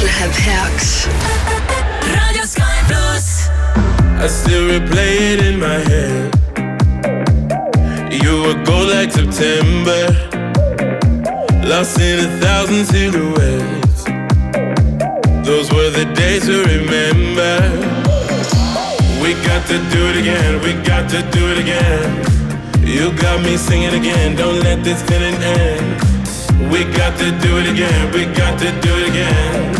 Kõik läheb heaks. raadio Sky pluss. I still replay it in my head. You were gold like September, lost in a thousand silhouettes. Those were the days to remember. We got to do it again, we got to do it again. You got me singing again, don't let this feeling end. We got to do it again, we got to do it again.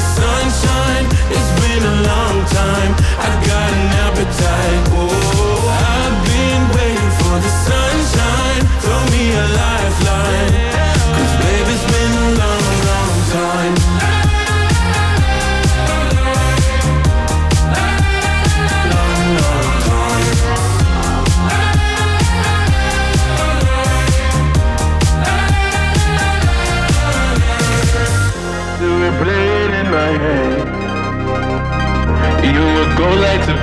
sunshine. It's been a long time. I got an appetite.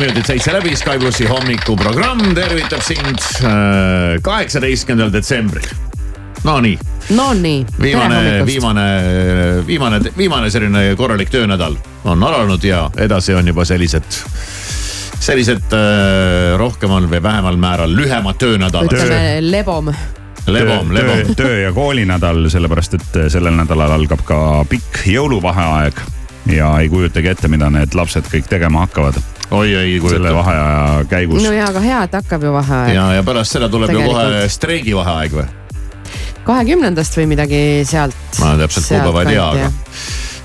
Kolm minutit seitse läbi, Sky plussi hommikuprogramm tervitab sind äh, kaheksateistkümnendal detsembril. Nonii, Nonii. viimane, viimane, viimane, viimane selline korralik töönädal on alanud ja edasi on juba sellised sellised äh, rohkemal või vähemal määral lühemad töönädalad. ütleme lebom. lebom, töö, lebom. töö ja koolinädal, sellepärast et sellel nädalal algab ka pikk jõuluvaheaeg ja ei kujutagi ette, mida need lapsed kõik tegema hakkavad oi, ei selle vaheaja käigus no ja, aga hea, et hakkab ju vaheaeg. ja, ja pärast seda tuleb ju kohe Tegelikult. streigivaheaeg või? kahekümnendast või midagi sealt. ma täpselt kuupäeva ei tea, aga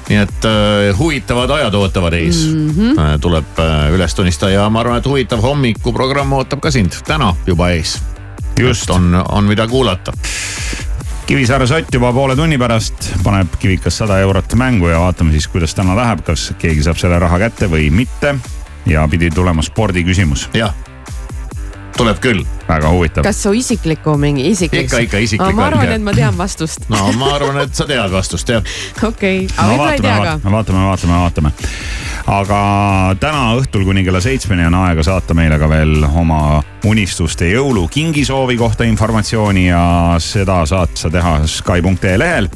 nii et äh, huvitavad ajad ootavad ees mm. -hmm. tuleb äh, üles tunnistada ja ma arvan, et huvitav hommikuprogramm ootab ka sind täna juba ees. Just. on, on mida kuulata. Kivisaare sott juba poole tunni pärast paneb Kivikas sada eurot mängu ja vaatame siis, kuidas täna läheb, kas keegi saab selle raha kätte või mitte. Ja pidi tulema spordiküsimus, jah, tuleb küll. väga huvitav. kas su isikliku mingi isiklik? Ikka, ikka isiklik ma on, arvan, et ma tean vastust. no ma arvan, et sa tead vastust jah. okei, aga no võib-olla ei vaatame tea, ka. vaatame, vaatame, vaatame, aga täna õhtul kuni kella seitsmeni on aega saata meile ka veel oma unistuste jõulu kingisoovi kohta informatsiooni ja seda saad sa teha Sky.ee lehel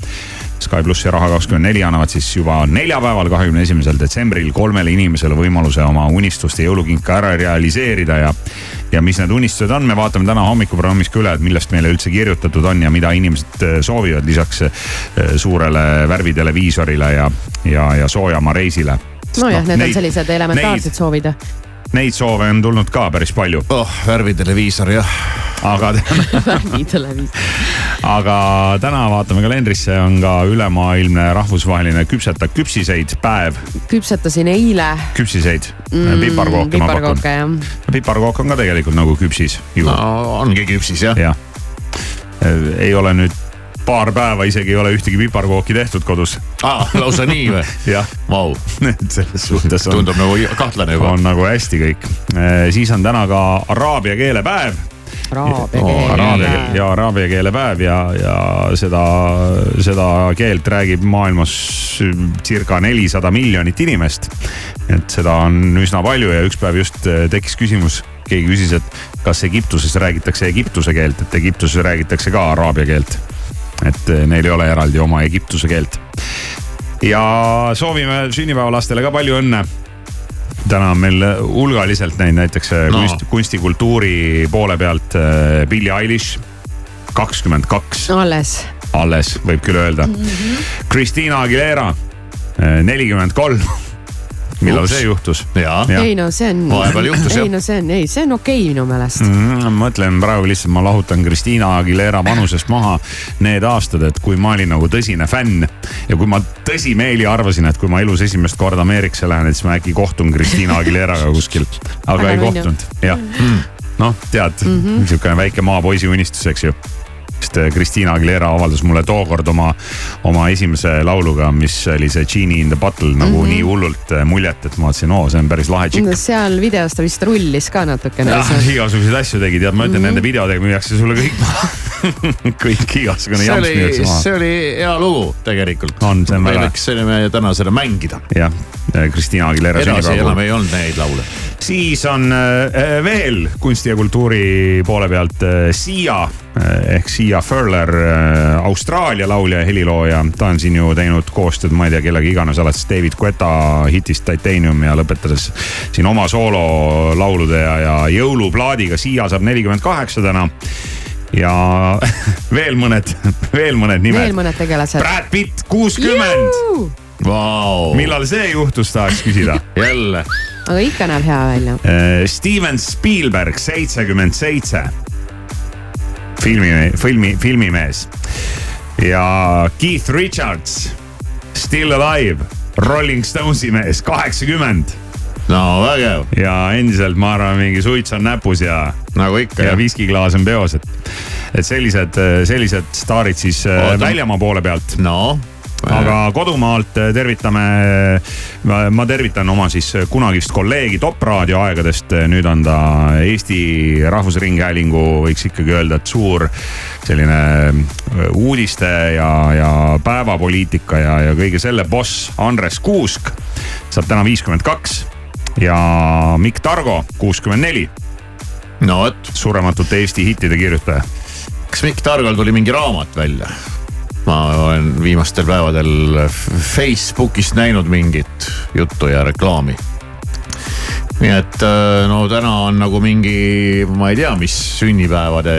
Sky pluss ja Raha24 annavad siis juba neljapäeval, kahekümne esimesel detsembril kolmele inimesele võimaluse oma unistuste jõulukinka ära realiseerida ja. ja mis need unistused on, me vaatame täna hommikuprogrammis ka üle, et millest meile üldse kirjutatud on ja mida inimesed äh, soovivad lisaks äh, suurele värviteleviisorile ja, ja, ja soojamaa reisile. nojah no,, need on sellised elementaarsed neid, soovid Neid soove on tulnud ka päris palju. oh, värviteleviisor jah. aga värviteleviisor. aga täna vaatame kalendrisse, on ka ülemaailmne rahvusvaheline küpseta küpsiseid päev. küpsetasin eile. küpsiseid mm,, piparkooke ma pakun. piparkook on ka tegelikult nagu küpsis ju. no ongi küpsis jah. jah, ei ole nüüd paar päeva isegi ei ole ühtegi piparkooki tehtud kodus. aa, lausa nii või? jah. Vau. selles suhtes on. tundub nagu kahtlane juba. on nagu hästi kõik. siis on täna ka araabia keelepäev araabia keele oh,. ja araabia keele päev ja, ja seda, seda keelt räägib maailmas circa nelisada miljonit inimest. et seda on üsna palju ja üks päev just tekkis küsimus, keegi küsis, et kas Egiptuses räägitakse Egiptuse keelt, et Egiptuses räägitakse ka araabia keelt et eh, neil ei ole eraldi oma Egiptuse keelt. ja soovime sünnipäevalastele ka palju õnne täna on meil hulgaliselt neid näiteks eh, no. kunst, kunstikultuuri poole pealt Billie Eilish, kakskümmend kaks. alles. alles, võib küll öelda mm. -hmm. Christina Aguilera, nelikümmend kolm millal Ups. see juhtus? ei no see on. ei no see on, ei, see on okei okay, minu meelest mm. ma mõtlen praegu lihtsalt, ma lahutan Christina Aguilera vanusest maha need aastad, et kui ma olin nagu tõsine fänn. ja kui ma tõsimeeli arvasin, et kui ma elus esimest korda Ameerikasse lähen, et siis ma äkki kohtun Christina Aguileraga kuskil. aga Ära ei kohtunud, jah mm.. noh, tead mm -hmm., sihukene väike maapoisi unistus, eks ju sest Christina Aguilera avaldas mulle tookord oma, oma esimese lauluga, mis oli see Genie in the Bottle nagu mm -hmm. nii hullult äh, muljet, et ma mõtlesin, oo, see on päris lahe tšikk. seal videos ta vist rullis ka natukene. igasuguseid asju tegi, tead, ma ütlen mm -hmm. nende videodega müüakse sulle kõik maha kõik igasugune jamps müüakse maha. see oli hea lugu tegelikult. on, see on väga. me võiksime täna seda mängida. jah, Christina Aguilera sünnipäeva. edasi enam ei olnud neid laule. Siis on äh, veel kunsti ja kultuuri poole pealt äh, Sia äh, ehk Sia Furler äh,, Austraalia laulja ja helilooja. ta on siin ju teinud koostööd, ma ei tea, kellega iganes, alates David Guetta hitist Titanium ja lõpetades siin oma soololaulude ja, ja jõuluplaadiga. Sia saab nelikümmend kaheksa täna ja veel mõned, veel mõned nimed. veel mõned tegelased. Brad Pitt, kuuskümmend. Wow. millal see juhtus, tahaks küsida jälle. Aga ikka näeb hea välja. Äh, Steven Spielberg, seitsekümmend seitse. filmi, filmi, filmimees. ja Keith Richards, Still Alive, Rolling Stonesi mees, kaheksakümmend no vägev. ja endiselt ma arvan, mingi suits on näpus ja. nagu ikka. ja viskiklaas on peos, et, et sellised, sellised staarid siis äh, väljamaa poole pealt. no aga kodumaalt tervitame, ma tervitan oma siis kunagist kolleegi Top Raadio aegadest. nüüd on ta Eesti Rahvusringhäälingu, võiks ikkagi öelda, et suur selline uudiste ja, ja päevapoliitika ja, ja kõige selle boss Andres Kuusk saab täna viiskümmend kaks ja Mikk Targo kuuskümmend neli. no vot. surematute Eesti hittide kirjutaja. kas Mikk Targol tuli mingi raamat välja? Ma olen viimastel päevadel Facebookist näinud mingit juttu ja reklaami nii et äh, no täna on nagu mingi, ma ei tea, mis sünnipäevade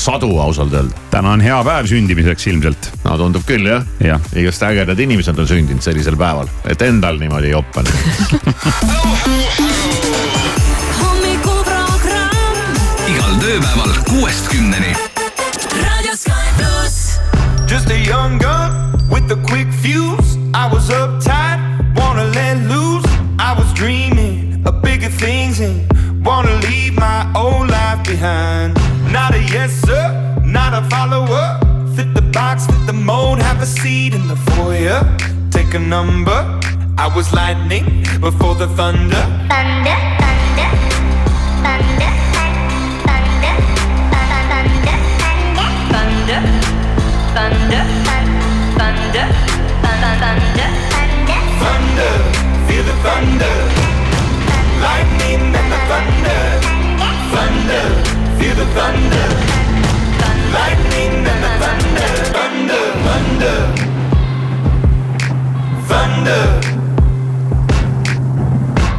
sadu ausalt öelda. täna on hea päev sündimiseks ilmselt. no tundub küll jah ja.. igast ägedad inimesed on sündinud sellisel päeval, et endal niimoodi jopp on hommikuprogramm. igal tööpäeval kuuest kümneni. raadio Sky pluss. Just a young gun with a quick fuse. I was uptight, wanna let loose. I was dreaming of bigger things and wanna leave my old life behind. Not a yes sir, not a follower. Fit the box, fit the mold, have a seat in the foyer. Take a number. I was lightning before the thunder. Thunder, thunder, thunder, thunder, thunder, thunder, thunder, thunder, feel the thunder, lightning and the thunder, thunder, feel the thunder, lightning and the thunder, thunder, thunder, thunder.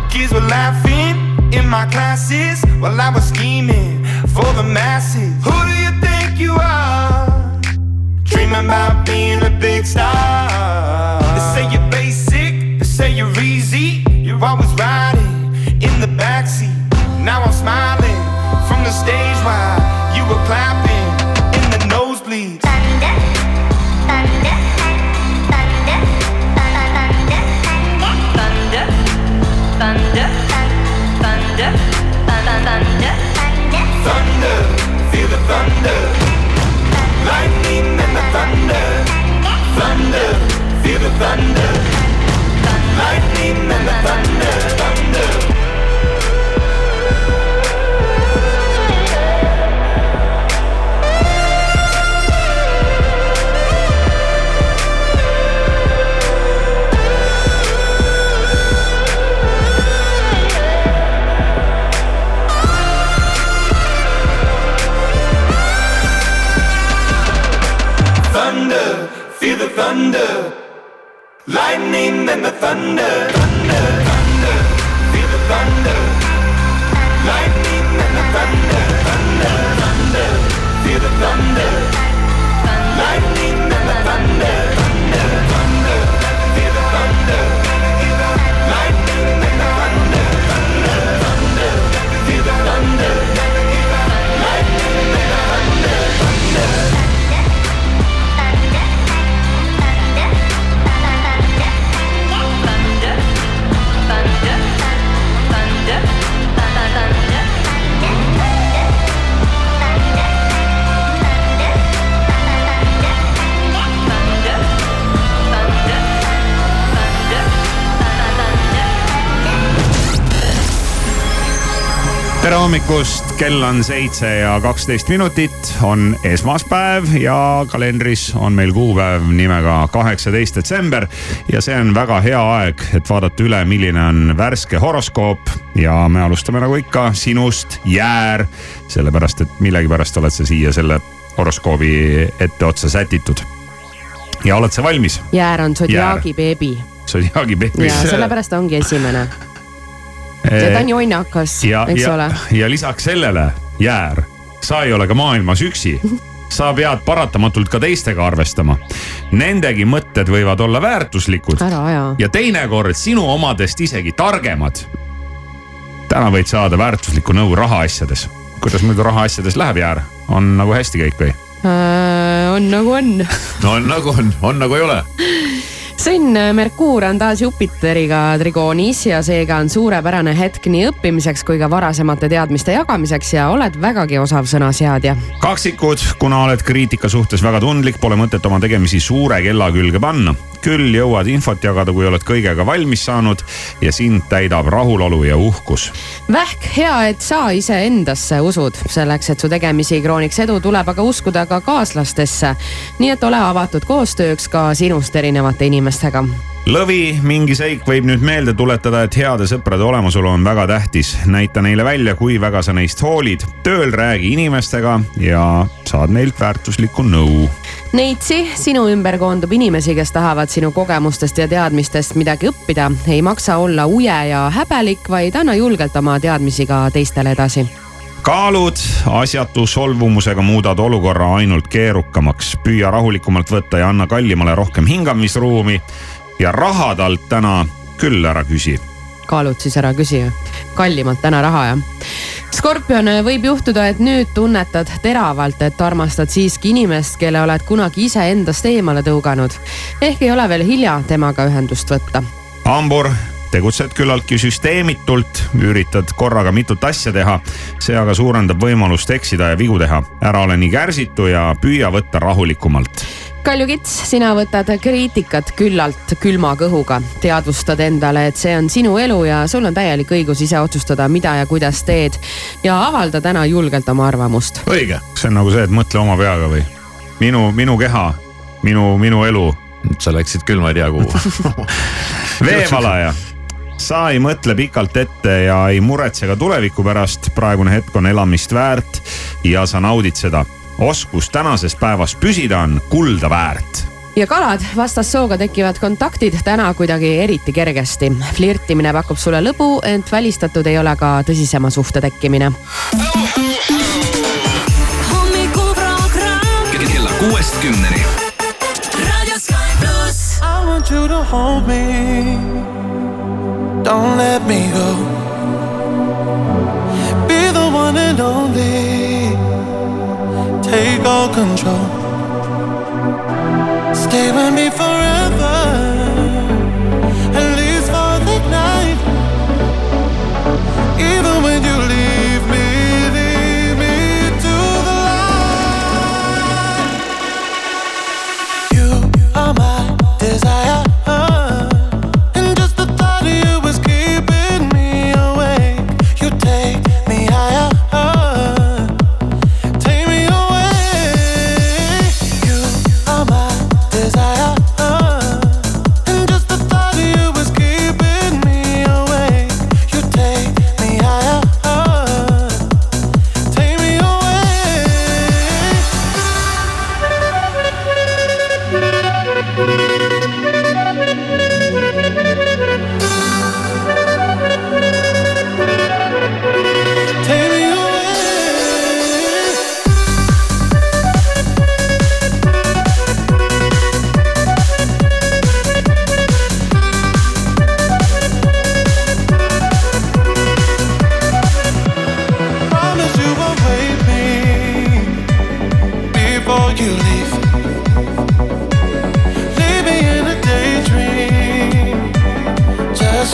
Kids were laughing in my classes while I was scheming for the masses. Who do you think you are? Dreaming about being a big star. They say you're basic, they say you're easy. You're always riding in the backseat. Now I'm smiling from the stage while you were clapping in the nosebleeds. Thunder, thunder, thunder, thunder, thunder, Thunder, thunder, thunder, thunder. Thunder, feel the thunder. bewandert, wir bewandert. Thunder. Lightning and the thunder. Thunder, thunder, feel the thunder. Lightning and the thunder. Thunder, thunder, feel the thunder. Lightning and the thunder. Tere hommikust, kell on seitse ja kaksteist minutit, on esmaspäev ja kalendris on meil kuupäev nimega kaheksateist detsember. ja see on väga hea aeg, et vaadata üle, milline on värske horoskoop ja me alustame nagu ikka sinust, Jäär. sellepärast, et millegipärast oled sa siia selle horoskoobi etteotsa sätitud. ja oled sa valmis? Jäär on Zodiaagi beebi Zodiaagi beebi. ja sellepärast ongi esimene. Ja ta on jonnakas, eks ja ole., ja lisaks sellele, Jäär, sa ei ole ka maailmas üksi. sa pead paratamatult ka teistega arvestama. Nendegi mõtted võivad olla väärtuslikud ja teinekord sinu omadest isegi targemad. täna võid saada väärtuslikku nõu rahaasjades. kuidas muidu rahaasjades läheb, Jäär? on nagu hästi kõik või? Äh, on nagu on. no on nagu on, on nagu ei ole. sõnn Merkuur on taas Jupiteriga trigoonis ja seega on suurepärane hetk nii õppimiseks kui ka varasemate teadmiste jagamiseks ja oled vägagi osav sõnaseadja. kaksikud, kuna oled kriitika suhtes väga tundlik, pole mõtet oma tegemisi suure kella külge panna. Küll jõuad infot jagada, kui oled kõigega valmis saanud ja sind täidab rahulolu ja uhkus. Vähk, hea, et sa iseendasse usud, selleks, et su tegemisi krooniks edu, tuleb aga uskuda ka kaaslastesse. nii et ole avatud koostööks ka sinust erinevate inimestega. lõvi, mingi seik võib nüüd meelde tuletada, et heade sõprade olemasolu on väga tähtis. näita neile välja, kui väga sa neist hoolid. tööl räägi inimestega ja saad neilt väärtuslikku nõu. Neitsi, sinu ümber koondub inimesi, kes tahavad sinu kogemustest ja teadmistest midagi õppida. ei maksa olla uje ja häbelik, vaid anna julgelt oma teadmisi ka teistele edasi kaalud, asjatu solvumusega muudad olukorra ainult keerukamaks. püüa rahulikumalt võtta ja anna kallimale rohkem hingamisruumi. Ja raha talt täna küll ära küsi. kaalud siis ära küsi. kallimalt täna raha jah. Skorpion, võib juhtuda, et nüüd tunnetad teravalt, et armastad siiski inimest, kelle oled kunagi iseendast eemale tõuganud. ehk ei ole veel hilja temaga ühendust võtta. hambur, tegutsed küllaltki süsteemitult, üritad korraga mitut asja teha. see aga suurendab võimalust eksida ja vigu teha. ära ole nii kärsitu ja püüa võtta rahulikumalt Kaljukits, sina võtad kriitikat küllalt külma kõhuga, teadvustad endale, et see on sinu elu ja sul on täielik õigus ise otsustada, mida ja kuidas teed ja avalda täna julgelt oma arvamust. õige. see on nagu see, et mõtle oma peaga või minu, minu keha, minu, minu elu sa läksid küll, ma ei tea kuhu. veevalaja, sa ei mõtle pikalt ette ja ei muretse ka tuleviku pärast, praegune hetk on elamist väärt ja sa naudid seda. Oskus tänases päevas püsida on kulda väärt ja kalad, vastassooga tekivad kontaktid täna kuidagi eriti kergesti. flirtimine pakub sulle lõbu, ent välistatud ei ole ka tõsisema suhte tekkimine. kella kuuest kümneni. I want you to hold me. Don't let me go. Be the one and only. Take all control. Stay with me forever.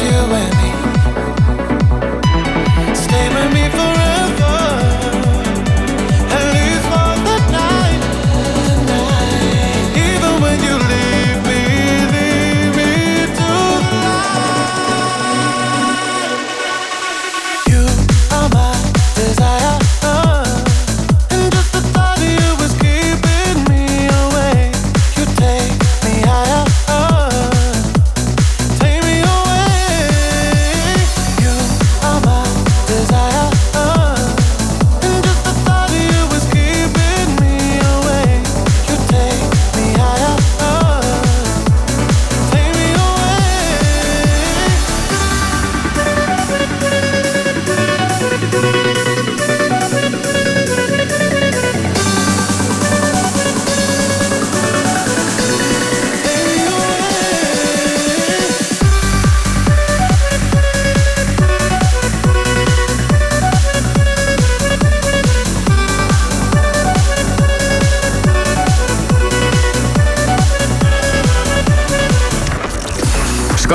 You and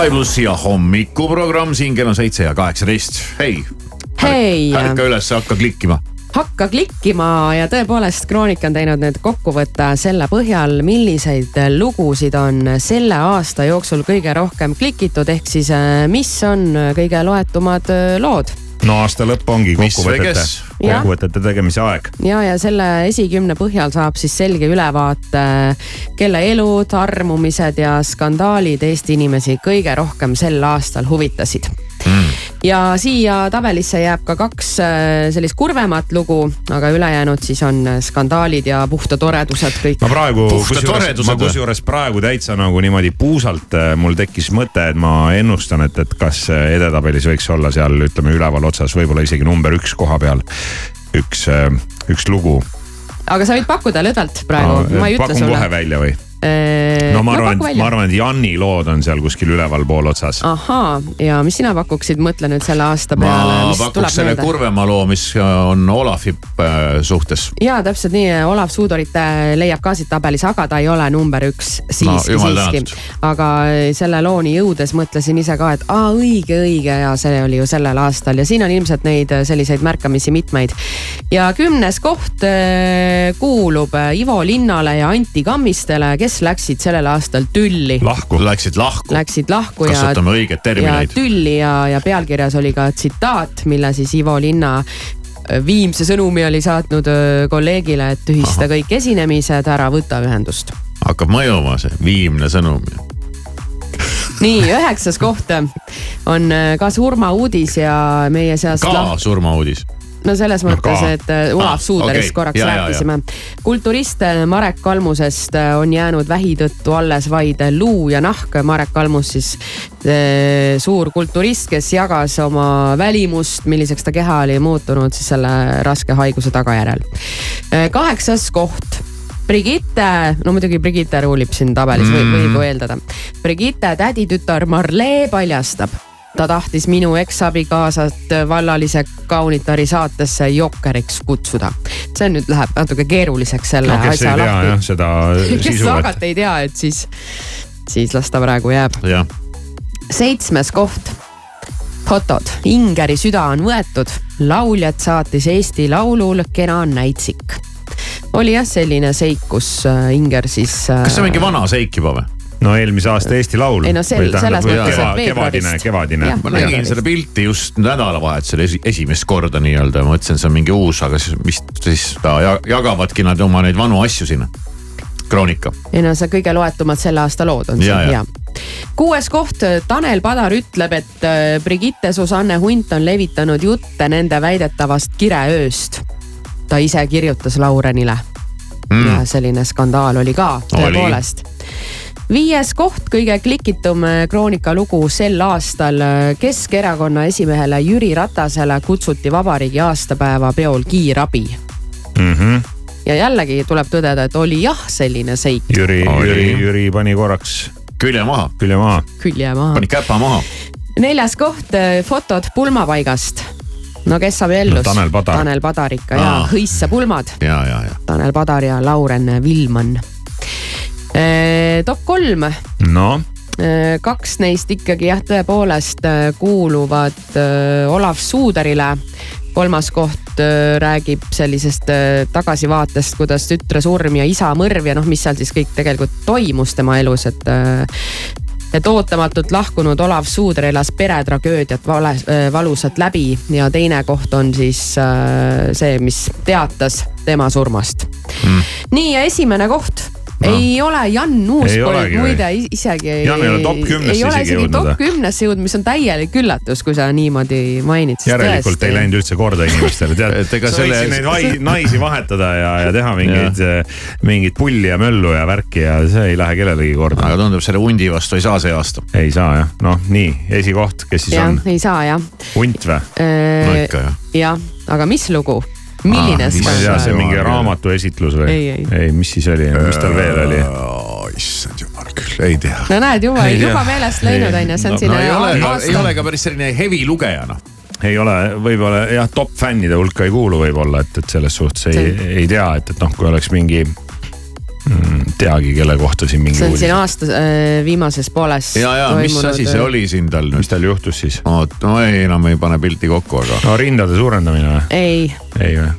Sky plussi ja hommikuprogramm, siin kell on seitse ja kaheksateist, hei. Hei. ärka üles, hakka klikkima. hakka klikkima ja tõepoolest Kroonika on teinud nüüd kokkuvõtte selle põhjal, milliseid lugusid on selle aasta jooksul kõige rohkem klikitud, ehk siis äh, mis on kõige loetumad äh, lood no aasta lõpp ongi kokkuvõtete kokkuvõtete tegemise aeg. ja, ja selle esikümne põhjal saab siis selge ülevaate, kelle elud, armumised ja skandaalid Eesti inimesi kõige rohkem sel aastal huvitasid Mm. ja siia tabelisse jääb ka kaks äh, sellist kurvemat lugu, aga ülejäänud siis on skandaalid ja puhta toredused kõik. ma praegu, Puhta kusjuures, ma kusjuures praegu täitsa nagu niimoodi puusalt äh, mul tekkis mõte, et ma ennustan, et, et kas äh, edetabelis võiks olla seal ütleme üleval otsas võib-olla isegi number üks koha peal üks, üks lugu. Aga sa võid pakkuda lõdvalt praegu, ma ei ütle pakun sulle kohe. välja või? No no ma arvan, ma arvan, et Janni lood on seal kuskil ülevalpool otsas. ahaa, ja mis sina pakuksid, mõtle nüüd selle aasta peale, ma pakuks selle meelde. kurvema loo, mis on Olavi äh, suhtes. ja täpselt nii, Olav Suudorit äh, leiab ka siit tabelis, aga ta ei ole number üks siiski, jumal siiski aga selle looni jõudes mõtlesin ise ka, et aa õige, õige ja see oli ju sellel aastal ja siin on ilmselt neid äh, selliseid märkamisi mitmeid. ja kümnes koht äh, kuulub äh, Ivo Linnale ja Anti Kammistele, kes läksid sellel aastal tülli. lahku. Läksid lahku. Läksid lahku ja, kasutame õigeid ja termineid. tülli ja, ja pealkirjas oli ka tsitaat, mille siis Ivo Linna äh, viimse sõnumi oli saatnud öö, kolleegile, et tühista Ahah. kõik esinemised, ära võta ühendust. hakkab mõjuma see viimne sõnum. nii, üheksas koht on öö, ka surmauudis ja meie seast ka surmauudis. No selles mõttes, et äh, Olav Ah, Suuderist okei. korraks Ja, rääkisime. kulturist äh, Marek Kalmusest äh, on jäänud vähi tõttu alles vaid luu ja nahk. Marek Kalmus siis suur kulturist, kes jagas oma välimust, milliseks ta keha oli muutunud siis selle raske haiguse tagajärjel. kaheksas koht Brigitte, no muidugi Brigitte ruulib siin tabelis mm., võib ju eeldada. Brigitte täditütar Marlee paljastab, ta tahtis minu eksabikaasat vallalise kaunitari saatesse jokkeriks kutsuda. see nüüd läheb natuke keeruliseks selle no asja tea lahti. seda kes tagant ei tea, et siis, siis las ta praegu jääb. seitsmes koht fotod, Ingeri süda on võetud, lauljat saatis Eesti Laulul kena näitsik. oli jah selline seik, kus äh, Inger siis. kas see on mingi vana seik juba või? No eelmise aasta Eesti Laul. Ei no sel- selles mõttes, et kevadine, veebruarist. kevadine Jah, ma nägin seda pilti just nädalavahetusel esi, esimest korda nii-öelda, mõtlesin, see on mingi uus, aga siis vist siis ta ja- jagavadki nad oma neid vanu asju sinna. Kroonika. ei no see kõige loetumad selle aasta lood on Ja, siin ja. ja. kuues koht, Tanel Padar ütleb, et äh, Brigitte Susanne Hunt on levitanud jutte nende väidetavast kireööst. ta ise kirjutas Laurenile mm. ja selline skandaal oli ka tõepoolest. Viies koht, kõige klikitum äh, Kroonika lugu sel aastal. Keskerakonna esimehele Jüri Ratasele kutsuti vabariigi aastapäeva peol kiirabi mm. -hmm. ja jällegi tuleb tõdeda, et oli jah selline seik Jüri. Jüri, Jüri pani korraks külje maha, külje maha. külje maha pani. käpa maha. neljas koht, fotod pulmapaigast. no kes saab ellu No Tanel Padar. Tanel Padar ikka ja Aa. hõissa pulmad, ja, ja, ja. Tanel Padar ja Lauren Villmann. Top kolm, noh, kaks neist ikkagi jah, tõepoolest äh, kuuluvad äh, Olav Suuderile. kolmas koht äh, räägib sellisest äh, tagasivaatest, kuidas tütre surm ja isa mõrv ja noh, mis seal siis kõik tegelikult toimus tema elus, et äh, et ootamatult lahkunud Olav Suuder elas peretragöödiat vale, äh, valusalt läbi ja teine koht on siis äh, see, mis teatas tema surmast mm.. nii ja esimene koht no. ei ole Jan või? muide isegi. Jan ei ole top kümnesse ei ole isegi isegi jõudnud, top kümnesse jõudnud, mis on täielikult üllatus, kui sa niimoodi mainid. järelikult ei läinud üldse korda inimestele, tead. Et ega sa selle- võiksid neid vai- naisi vahetada ja, ja teha mingeid, mingit pulli ja möllu ja värki ja see ei lähe kellelegi korda. aga tundub, selle hundi vastu ei saa see aasta. ei saa jah, noh nii, esikoht, kes siis jah on,? ei saa jah. hunt või? no ikka ju. jah, aga mis lugu? Milline Aa, mis ma ei tea, see on mingi raamatu esitlus või? Ei, ei. ei, mis siis oli, mis tal veel oli? issand jumal küll, ei tea. no näed juba, juba meelest läinud on ju, see on no, siin no, ei ole, ei ole ka päris selline hevi lugeja noh. ei ole, võib-olla jah, top fännide hulka ei kuulu võib-olla, et, et selles suhtes ei ei tea, et, et noh, kui oleks mingi teagi, kelle kohta siin mingi see on uudis siin. aasta äh, viimases pooles. ja, ja mis asi see? oli siin tal mis nüüd? tal juhtus siis? oot, no ei, enam ei pane pilti kokku, aga. no rindade suurendamine või? ei, ei või?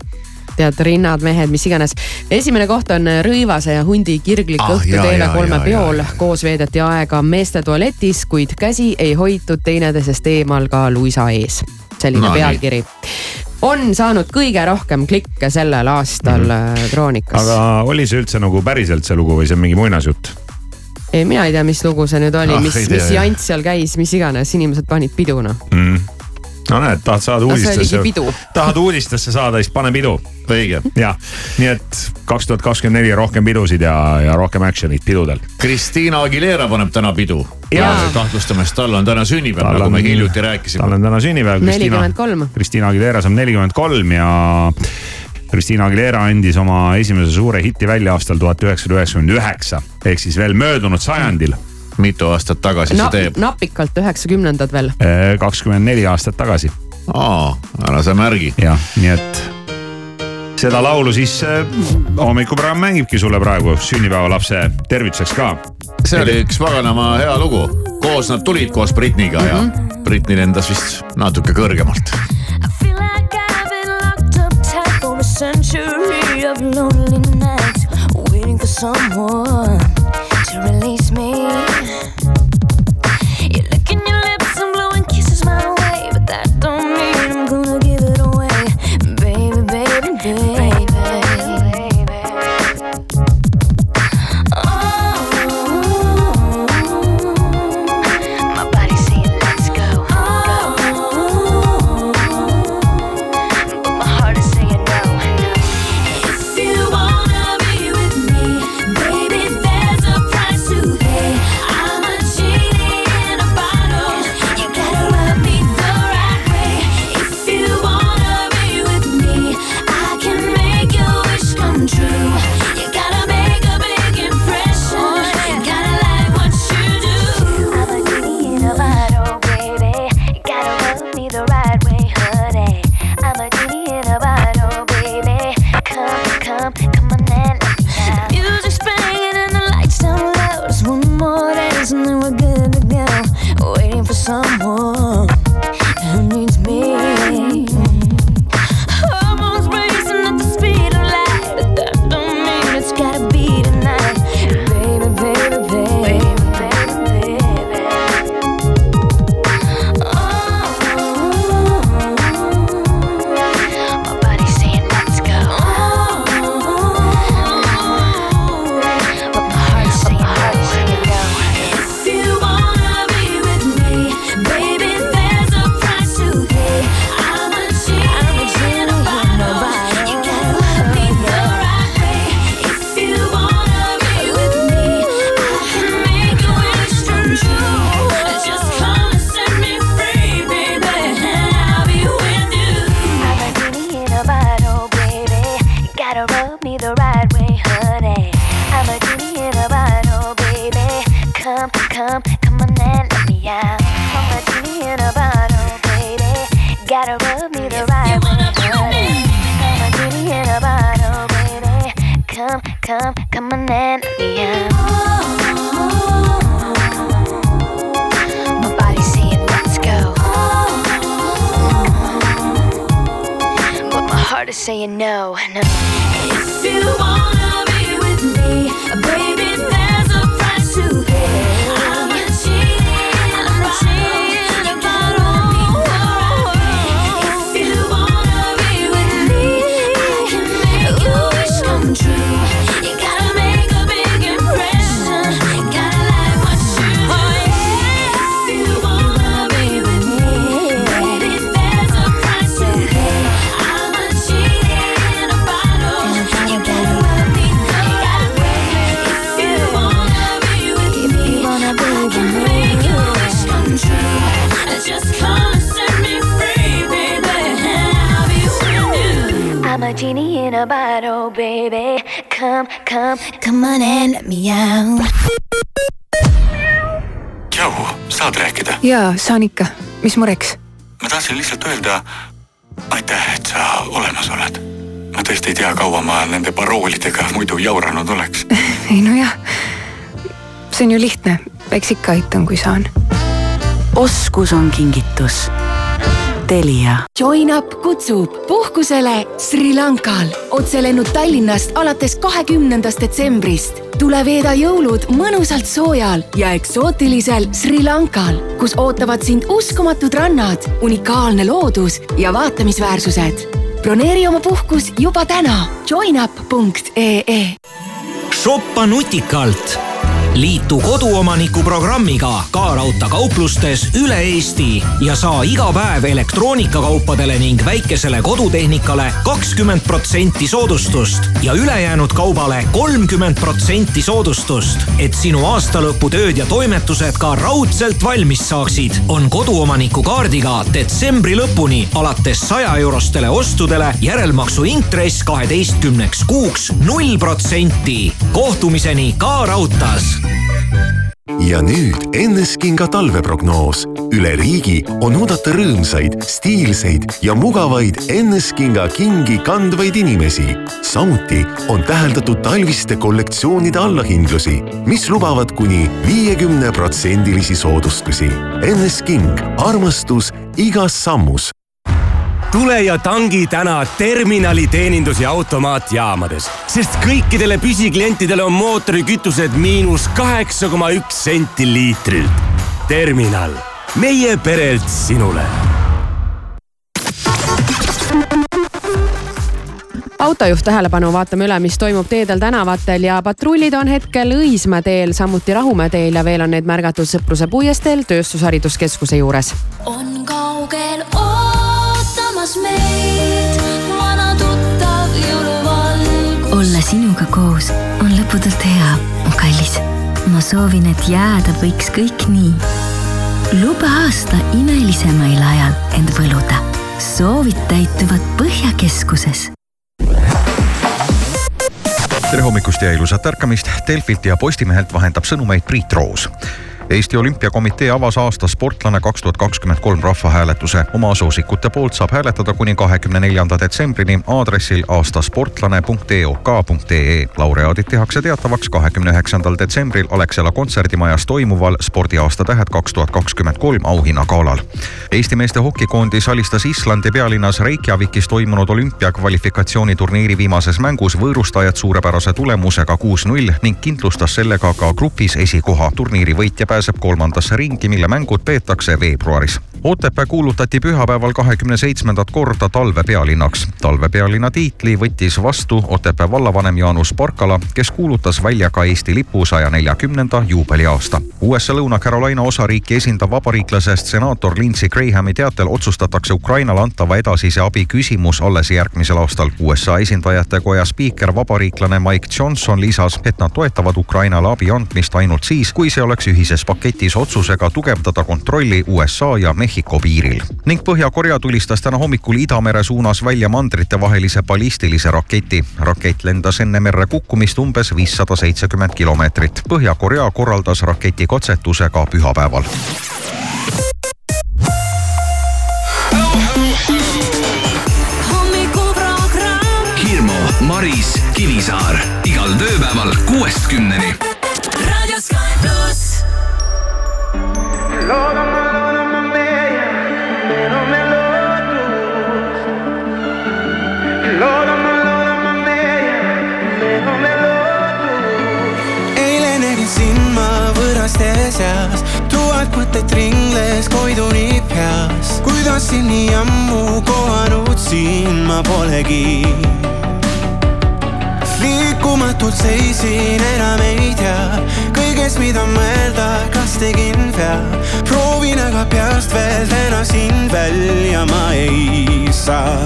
tead rinnad, mehed, mis iganes. esimene koht on Rõivase ja hundi kirglik Ah, õhtu TV3 jaa, peol koos veedeti aega meeste tualetis, kuid käsi ei hoitud teineteisest eemal ka luisa ees. selline No pealkiri. On saanud kõige rohkem klikke sellel aastal mm -hmm. Kroonikas Mhm. aga oli see üldse nagu päriselt see lugu või see on mingi muinasjutt? ei, mina ei tea, mis lugu see nüüd oli Ah, mis mis jah. jant seal käis, mis iganes, inimesed panid pidu noh. Mm. No näed, tahad saada uudistesse tahad uudistesse saada, siis pane pidu. õige. jah, nii et kaks tuhat kakskümmend neli rohkem pidusid ja, ja rohkem action'it pidudel. Kristiina Aguilera paneb täna pidu. Kahtlustame, sest tal on täna sünnipäev, nagu me hiljuti tal rääkisime. on täna sünnipäev. nelikümmend kolm. Kristiina Aguilera saab nelikümmend kolm ja Kristiina Aguilera andis oma esimese suure hiti välja aastal tuhat üheksasada üheksakümmend üheksa ehk siis veel möödunud sajandil, mitu aastat tagasi Na, see teeb? napikalt üheksakümnendad veel. kakskümmend neli aastat tagasi aa, ära sa märgi. jah, nii et seda laulu siis äh, hommikuprogramm mängibki sulle praegu sünnipäevalapse tervituseks ka. see oli üks paganama hea lugu. koos nad tulid koos Britniga ja Britni lendas vist natuke kõrgemalt. Century of lonely nights, waiting for someone to release jaa, saan ikka, mis mureks? ma tahtsin lihtsalt öelda aitäh, et sa olemas oled. ma tõesti ei tea, kaua ma nende paroolidega muidu jauranud oleks. ei nojah, see on ju lihtne, eks ikka aitan, kui saan. oskus on kingitus. Telia. Join up kutsub puhkusele Sri Lankal. otselennud Tallinnast alates kahekümnendast detsembrist. tule veeda jõulud mõnusalt soojal ja eksootilisel Sri Lankal, kus ootavad sind uskumatud rannad, unikaalne loodus ja vaatamisväärsused. broneeri oma puhkus juba täna joinup.ee shoppa nutikalt liitu koduomaniku programmiga Ka Raudtee kauplustes üle Eesti ja saa iga päev elektroonikakaupadele ning väikesele kodutehnikale kakskümmend protsenti soodustust ja ülejäänud kaubale kolmkümmend protsenti soodustust. et sinu aastalõputööd ja toimetused ka raudselt valmis saaksid, on koduomaniku kaardiga detsembri lõpuni alates saja eurostele ostudele järelmaksu intress kaheteistkümneks kuuks null protsenti. kohtumiseni Ka Raudtees ja nüüd Enneskinga talveprognoos. üle riigi on oodata rõõmsaid, stiilseid ja mugavaid Enneskinga kingi kandvaid inimesi. samuti on täheldatud talviste kollektsioonide allahindlusi, mis lubavad kuni viiekümne protsendilisi soodustusi. Ennesking, armastus igas sammus tule ja tangi täna terminali teenindus- ja automaatjaamades, sest kõikidele püsiklientidele on mootorikütused miinus kaheksa koma üks senti liitrilt. terminal, meie perelt sinule autojuht tähelepanu, vaatame üle, mis toimub teedel, tänavatel ja patrullid on hetkel Õismäe teel, samuti Rahumäe teel ja veel on neid märgatud Sõpruse puiesteel Tööstushariduskeskuse juures. on kaugel ootamas meid vana tuttav jõuluvalgus. olla sinuga koos on lõputult hea, mu kallis. ma soovin, et jääda võiks kõik nii. luba aasta imelisemail ajal end võluda. soovid täituvad Põhjakeskuses tere hommikust ja ilusat ärkamist. Delfilt ja Postimehelt vahendab sõnumeid Priit Roos. Eesti Olümpiakomitee avas aasta sportlane kaks tuhat kakskümmend kolm rahvahääletuse. oma soosikute poolt saab hääletada kuni kahekümne neljanda detsembrini aadressil aastasportlane.eok.ee. laureaadid tehakse teatavaks kahekümne üheksandal detsembril Alexela kontserdimajas toimuval spordiaasta tähed kaks tuhat kakskümmend kolm auhinnagalal. Eesti meeste hokikoondis alistas Islandi pealinnas Reykjavikis toimunud olümpiakvalifikatsiooniturniiri viimases mängus võõrustajad suurepärase tulemusega kuus-null ning kindlustas sellega ka grupis esikoha. turniiri võitja pääseb kolmandasse ringi, mille mängud peetakse veebruaris. Otepää kuulutati pühapäeval kahekümne seitsmendat korda talvepealinnaks. talvepealinna tiitli võttis vastu Otepää vallavanem Jaanus Porkala, kes kuulutas välja ka Eesti lipu saja neljakümnenda juubeliaasta. USA Lõuna-Carolina osariiki esindav vabariiklasest senaator Lindsey Grahami teatel otsustatakse Ukrainale antava edasise abi küsimus alles järgmisel aastal. USA esindajate koja spiiker, vabariiklane Mike Johnson lisas, et nad toetavad Ukrainale abi andmist ainult siis, kui see oleks ühises paketis otsusega tugevdada kontrolli USA ja Mehhiko piiril. ning Põhja-Korea tulistas täna hommikul Idamere suunas välja mandritevahelise ballistilise raketi. rakett lendas enne merre kukkumist umbes viissada seitsekümmend kilomeetrit. Põhja-Korea korraldas raketi katsetuse ka pühapäeval. Maris, Kivisaar igal tööpäeval kuuest kümneni. raadio sind nii ammu kohanud siin ma polegi. liikumatult seisin, enam ei tea kõigest, mida mõelda, kas tegin vea. proovin aga peast veel täna sind välja ma ei saa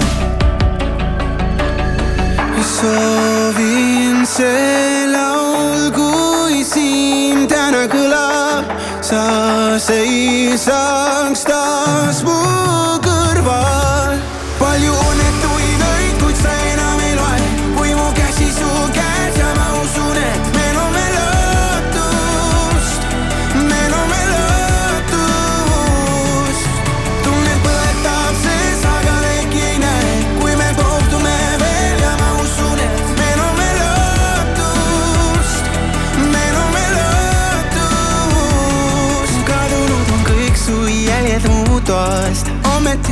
soovin see laul, kui siin täna kõlab, sa seisaks taas mu kõrval.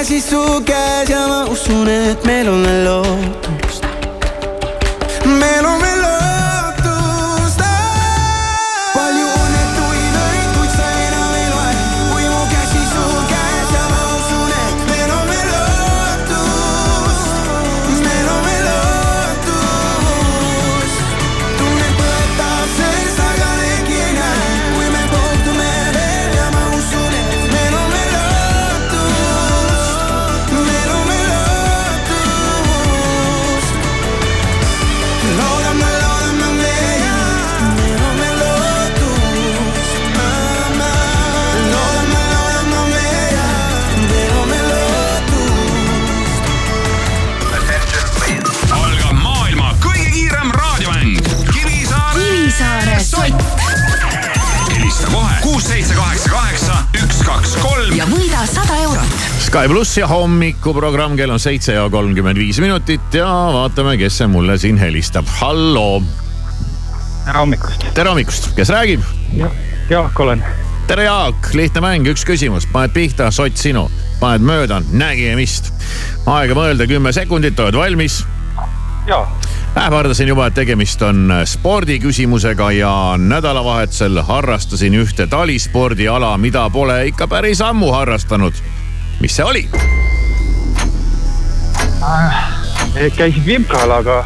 Käsi su käes ja ma usun, et meil on veel lootust. Sky pluss ja hommikuprogramm, kell on seitse ja kolmkümmend viis minutit ja vaatame, kes see mulle siin helistab. halloo. tere hommikust. tere hommikust, kes räägib? Jaak olen. tere Jaak, lihtne mäng, üks küsimus, paned pihta, sott sinu, paned mööda, nägemist. aega mõelda kümme sekundit, oled valmis? jaa. ähvardasin juba, et tegemist on spordiküsimusega ja nädalavahetusel harrastasin ühte talispordiala, mida pole ikka päris ammu harrastanud. Mis see oli? Äh, käisid Vimkal, aga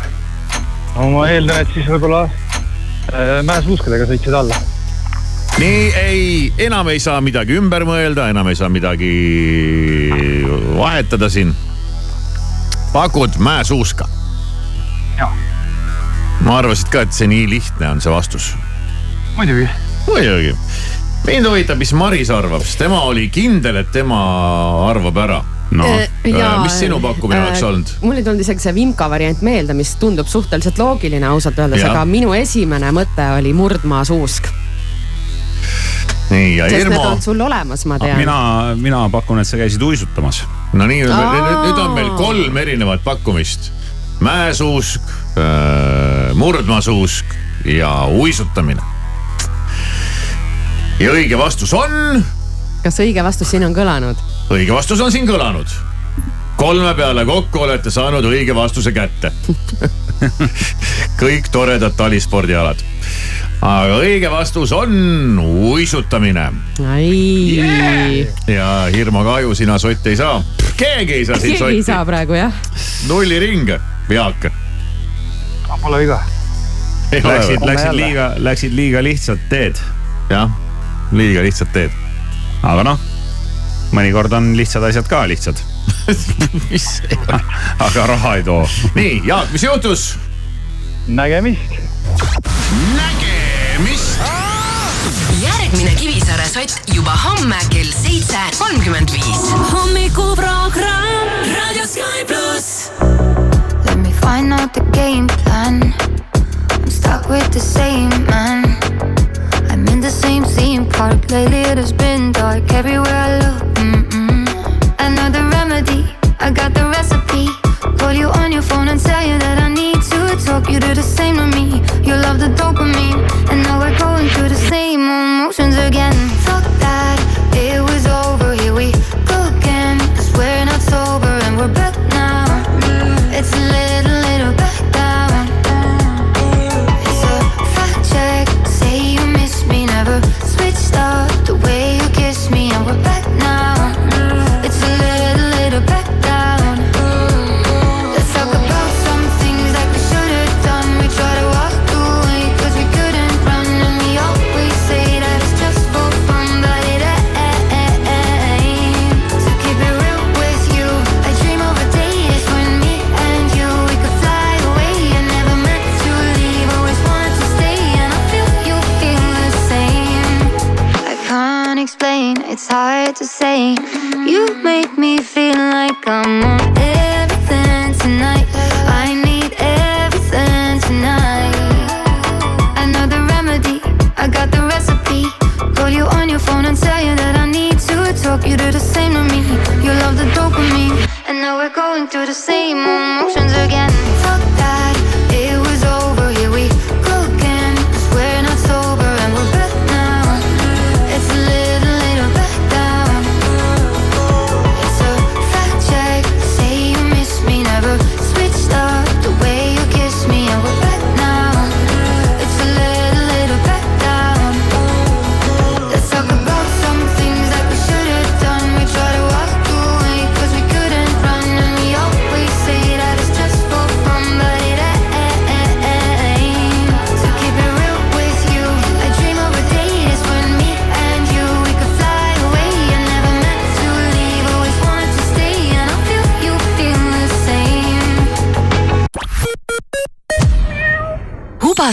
no ma eeldan, et siis võib-olla äh, mäesuuskadega sõitsid alla. nii ei, enam ei saa midagi ümber mõelda, enam ei saa midagi vahetada siin. pakud mäesuuska? ma arvasin ka, et see nii lihtne on, see vastus. muidugi. muidugi. Mind huvitab, mis Maris arvab, sest tema oli kindel, et tema arvab ära. no Äh, jaa, mis sinu pakkumine äh, oleks olnud? mul ei tulnud isegi see Vimka variant meelde, mis tundub suhteliselt loogiline ausalt öeldes, aga minu esimene mõte oli murdmaasuusk. nii ja sest Irmo on sul olemas, ma tean. mina, mina pakun, et sa käisid uisutamas. no nii, nüüd on meil kolm erinevat pakkumist. mäesuusk, murdmaasuusk ja uisutamine. Ja õige vastus on, kas õige vastus siin on kõlanud? õige vastus on siin kõlanud. kolme peale kokku olete saanud õige vastuse kätte. kõik toredad talispordialad. aga õige vastus on uisutamine. ai. ja Hirmu kahju, sina sotti ei saa. keegi ei saa siin keegi ei sotti. saa praegu jah. nulliring, Jaak. Pole viga. Läksid, läksid liiga, läksid liiga lihtsat teed. jah, liiga lihtsat teed. aga noh, mõnikord on lihtsad asjad ka lihtsad. mis aga raha ei too. nii, Jaak, mis juhtus? nägemist. nägemist. järgmine Kivisaare sott juba homme kell seitse kolmkümmend viis. hommikuprogramm Raadio Sky pluss. Let me find out the game plan. Dark everywhere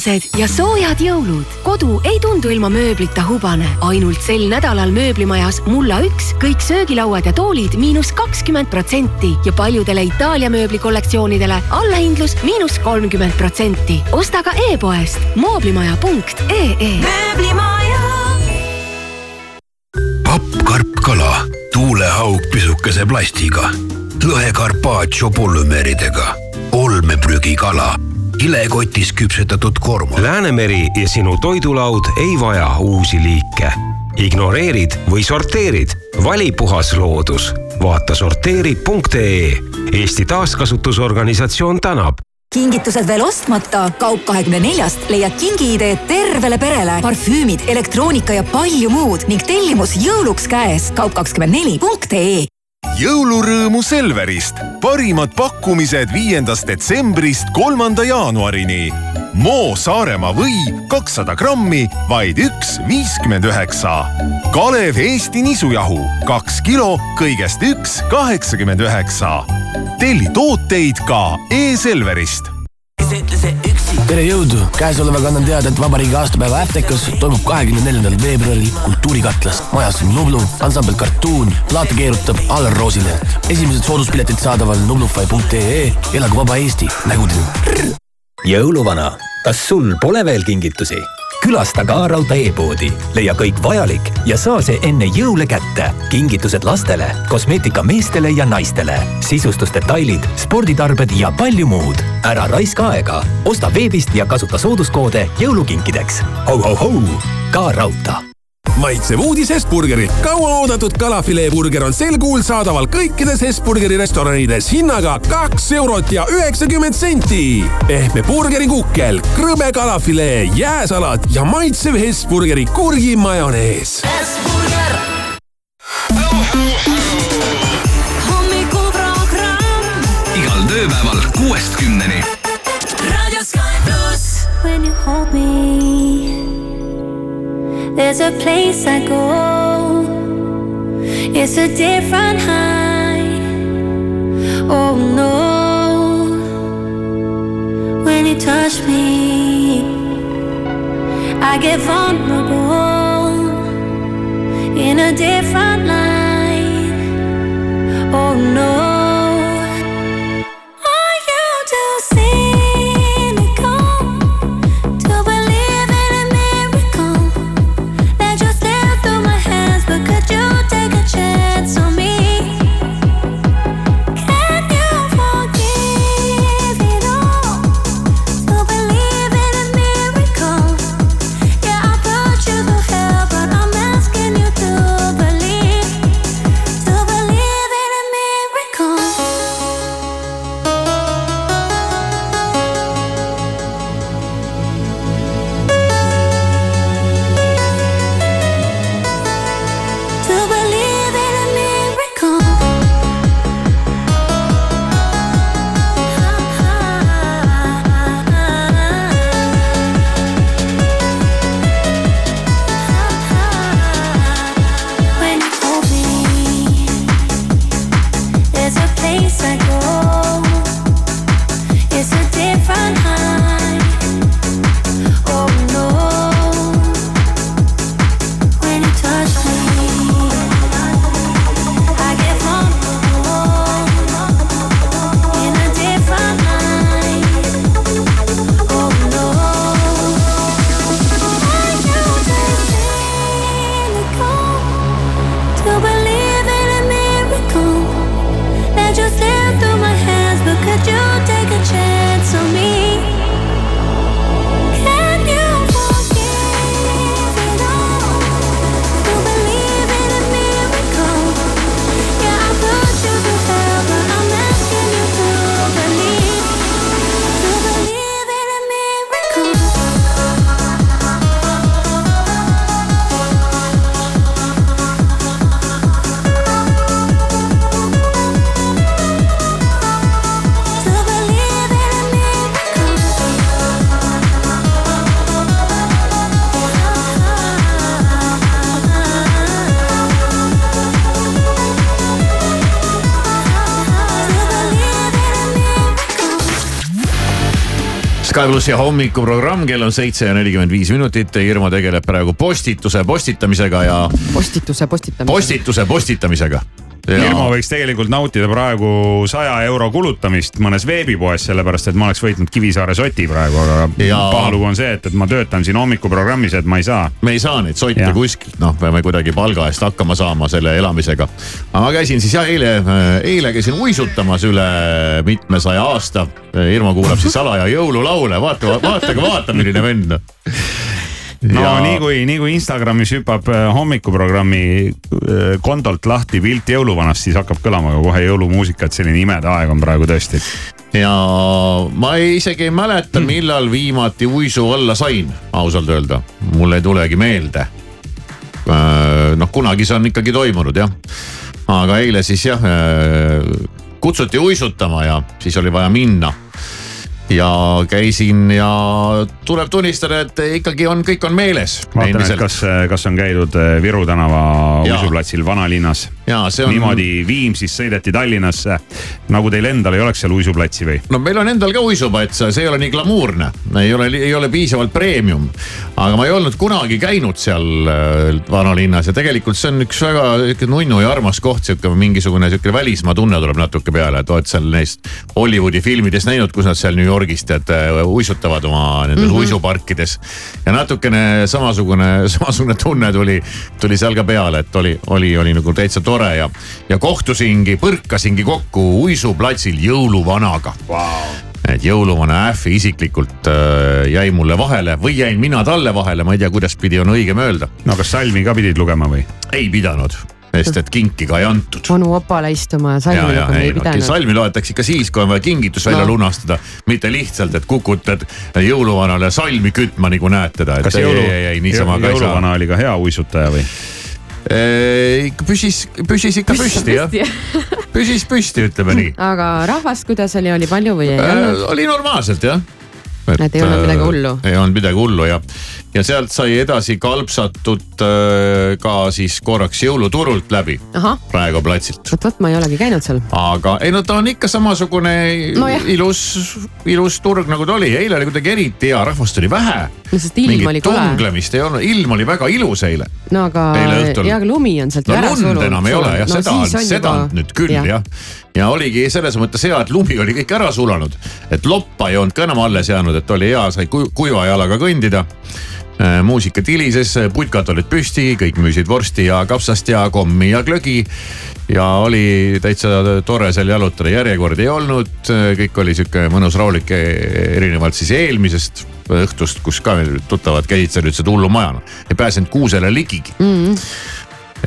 hubased ja soojad jõulud. kodu ei tundu ilma mööblita hubane. ainult sel nädalal mööblimajas Mulla üks kõik söögilauad ja toolid miinus kakskümmend protsenti ja paljudele Itaalia mööblikollektsioonidele allahindlus miinus kolmkümmend protsenti. osta ka e-poest mooblimaja.ee. mööblimaja. papp, karp, kala, tuulehaug pisukese plastiga, lõhe carpaccio polümeeridega, olmeprügikala, kilekotis küpsetatud korma. Läänemeri ja sinu toidulaud ei vaja uusi liike. ignoreerid või sorteerid, vali puhas loodus. vaata sorteeri.ee. Eesti Taaskasutusorganisatsioon tänab kingitused veel ostmata, Kaup kahekümne neljast leiad kingiideed tervele perele, parfüümid, elektroonika ja palju muud ning tellimus jõuluks käes. kaup kakskümmend neli punkt ee jõulurõõmu Selverist. parimad pakkumised viiendast detsembrist kolmanda jaanuarini. Moo Saaremaa või kakssada grammi, vaid üks viiskümmend üheksa. Kalev Eesti nisujahu, kaks kilo, kõigest üks kaheksakümmend üheksa. telli tooteid ka e-Selverist tere jõudu, käesolevaga annan teada, et vabariigi aastapäeva Äftekas toimub kahekümne neljandal veebruaril Kultuurikatlas. majas on Nublu, ansambel Cartoon, plaate keerutab Allar Roosileht. esimesed sooduspiletid saadaval nublufy.ee, elagu vaba Eesti, nägudeni. jõuluvana, kas sul pole veel kingitusi? Külasta ka Raudtee e-poodi, leia kõik vajalik ja saa see enne jõule kätte. kingitused lastele, kosmeetika meestele ja naistele, sisustusdetailid, sporditarbed ja palju muud. ära raiska aega, osta veebist ja kasuta sooduskoode jõulukinkideks ho,. ho-ho-hou, ka Raudtee maitsev uudis Hesburgerilt. kauaoodatud kalafileeburger on sel kuul saadaval kõikides Hesburgeri restoranides hinnaga kaks eurot ja üheksakümmend senti. pehme burgerikukkel, krõbe kalafilee, jääsalat ja maitsev Hesburgeri kurgimajonees. hommikuprogramm igal tööpäeval kuuest kümneni. Radio Sky pluss. When you hold me, there's a place I go. It's a different high. Oh no. When you touch me, I get vulnerable in a different light. Oh no. Sky plussi hommikuprogramm, kell on seitse ja nelikümmend viis minutit ja Irma tegeleb praegu postituse postitamisega ja postituse postitamisega. postituse postitamisega. Irmo võiks tegelikult nautida praegu saja euro kulutamist mõnes veebipoes, sellepärast et ma oleks võitnud Kivisaare soti praegu, aga paha lugu on see, et, et ma töötan siin hommikuprogrammis, et ma ei saa. me ei saa neid sotte kuskilt, noh, peame kuidagi palga eest hakkama saama selle elamisega. aga ma käisin siis jah, eile, eile käisin uisutamas üle mitmesaja aasta. Irmo kuulab siis salaja jõululaule, vaata, vaata, vaata, milline vend. No Ja- nii kui, nii kui Instagramis hüppab äh, hommikuprogrammi äh, kontolt lahti pilt jõuluvanast, siis hakkab kõlama ka kohe jõulumuusika, et selline imede aeg on praegu tõesti. ja ma ei, isegi ei mäleta, millal viimati uisu alla sain, ausalt öelda, mul ei tulegi meelde. noh, kunagi see on ikkagi toimunud jah, aga eile siis jah kutsuti uisutama ja siis oli vaja minna ja käisin ja tuleb tunnistada, et ikkagi on, kõik on meeles. vaatan, et kas, kas on käidud äh, Viru tänava uisuplatsil vanalinnas. On- niimoodi Viimsist sõideti Tallinnasse. nagu teil endal ei oleks seal uisuplatsi või? no meil on endal ka uisuplats, see ei ole nii glamuurne, ei ole, ei ole piisavalt premium. aga ma ei olnud kunagi käinud seal äh, vanalinnas ja tegelikult see on üks väga sihuke nunnu ja armas koht, sihuke mingisugune sihuke välismaa tunne tuleb natuke peale, et oled seal neist Hollywoodi filmidest näinud, kus nad seal New Yorgis tead äh, uisutavad oma nendes mm. -hmm. uisuparkides. ja natukene samasugune, samasugune tunne tuli, tuli seal ka peale, et oli, oli, oli nagu täitsa tore ja, ja kohtusingi, põrkasingi kokku uisuplatsil jõuluvanaga wow et jõuluvana Äffi isiklikult äh, jäi mulle vahele või jäin mina talle vahele, ma ei tea, kuidas pidi on õigem öelda. no kas salmi ka pidid lugema või? ei pidanud, sest et kinki ka ei antud. onu opale istuma ja salmi lugema ei ei no, pidanud. salmi loetakse ikka siis, kui on vaja kingitus välja No. no. lunastada, mitte lihtsalt, et kukutad jõuluvanale salmi kütma, nagu näed teda. kas jõulu, jõuluvana oli ka hea uisutaja või? ikka püsis, püsis ikka püsti jah, püsis püsti, ütleme nii aga rahvast, kuidas oli, oli palju või ei olnud? oli normaalselt jah. Et ei olnud midagi hullu? ei olnud midagi hullu ja, ja sealt sai edasi kalpsatud äh, ka siis korraks jõuluturult läbi Raekoja platsilt. vot, vot ma ei olegi käinud seal. aga ei no ta on ikka samasugune Nojah. ilus, ilus turg nagu ta oli, eile oli kuidagi eriti hea, rahvast oli vähe. no sest ilm oli kole. tunglemist ei olnud, ilm oli väga ilus eile. no aga ja aga lumi on sealt no ära lund sulunud. enam ei ole jah, seda on, seda on nüüd küll jah ja. ja oligi selles mõttes hea, et lumi oli kõik ära sulanud, et loppa ei olnud ka enam alles jäänud, et oli hea, sai ku- kuiva jalaga kõndida. muusika tilises, putkad olid püsti, kõik müüsid vorsti ja kapsast ja kommi ja glögi. ja oli täitsa tore seal jalutada, järjekordi ei olnud, kõik oli sihuke mõnus rahulik, erinevalt siis eelmisest õhtust, kus ka meil tuttavad käisid seal, ütlesid hullumaja, ei pääsenud kuusele ligigi mm..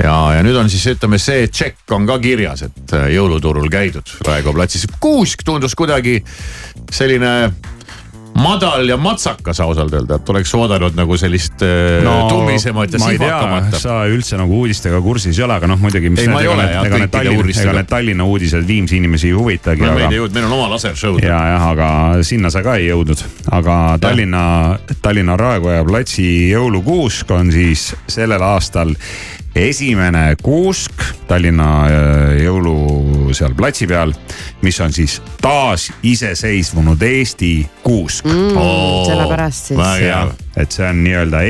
ja, ja nüüd on siis ütleme, see tšekk on ka kirjas, et äh, jõuluturul käidud Raekoja platsis. kuusk tundus kuidagi selline madal ja matsakas ausalt öelda, et oleks oodanud nagu sellist no, tummisemat ja ma ei tea sihvakamat,. sa üldse nagu uudistega kursis ei ole, aga noh, muidugi. Ei, ma ei ole, jah, kõikide Tallinna, uudistega. ega need Tallinna uudised Viimsi inimesi ei huvitagi. no meid ei jõudnud, meil on oma lasershow'd. ja, jah, aga sinna sa ka ei jõudnud, aga Tallinna, Tallinna Raekoja platsi jõulukuusk on siis sellel aastal esimene kuusk Tallinna äh, jõulu seal platsi peal, mis on siis taasiseseisvunud Eesti kuusk Mm, sellepärast siis. Jah, et see on nii-öelda,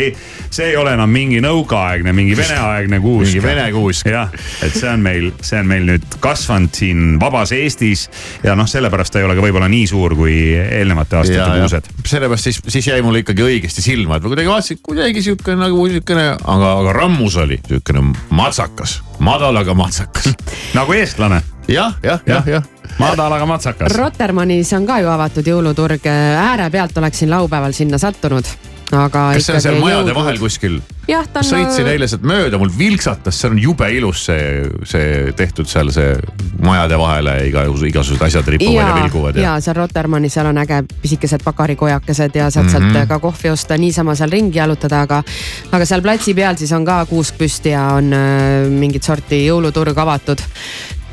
see ei ole enam mingi nõukaaegne, mingi veneaegne kuusk. Mingi vene kuusk. jah, et see on meil, see on meil nüüd kasvanud siin vabas Eestis ja noh, sellepärast ta ei ole ka võib-olla nii suur kui eelnevate aastate kuused. sellepärast siis, siis jäi mulle ikkagi õigesti silma, et ma kuidagi vaatasin, kuidagi sihuke nagu siukene, aga, aga rammus oli siukene matsakas, madal, aga matsakas. nagu eestlane. jah, jah, jah, jah. madal, aga matsakas. Rotermannis on ka ju avatud jõuluturg, äärepealt oleksin laupäeval sinna sattunud, aga. kas see on seal majade vahel? kuskil? jah, ta on. sõitsin eile sealt mööda, mul vilksatas, see on jube ilus see, see tehtud seal see majade vahele igasugused, igasugused asjad ripuvad ja, ja vilguvad ja seal Rotermannis, seal on äge pisikesed pakarikojakesed ja saad mm -hmm. Sealt ka kohvi osta, niisama seal ringi jalutada, aga. aga seal platsi peal siis on ka kuusk püsti ja on äh, mingit sorti jõuluturg avatud.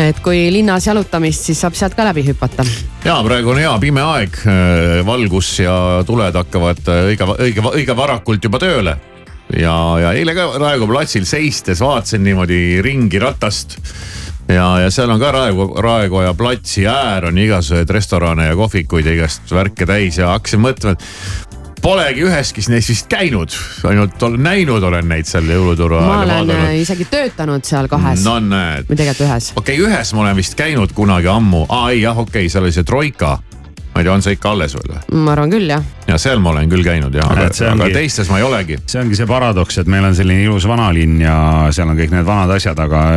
Et kui linnas jalutamist, siis saab sealt ka läbi hüpata. ja praegu on hea pime aeg, valgus ja tuled hakkavad äh, õige, õige, õige varakult juba tööle. ja, ja eile ka Raekoja platsil seistes vaatasin niimoodi ringi ratast ja, ja seal on ka Raekoja, Raekoja platsi äär on igasuguseid restorane ja kohvikuid ja igast värke täis ja hakkasin mõtlema, et Polegi üheski neist vist käinud, ainult olen näinud olen neid seal jõuluturu ma ajal olen äh, vaadanud. isegi töötanud seal kahes no näed. või tegelikult ühes. okei okay,, ühes ma olen vist käinud kunagi ammu, aa ei jah, okei okay,, seal oli see Troika. ma ei tea, on see ikka alles veel või? ma arvan küll jah. ja seal ma olen küll käinud ja, aga aga teistes ma ei olegi. see ongi see paradoks, et meil on selline ilus vanalinn ja seal on kõik need vanad asjad, aga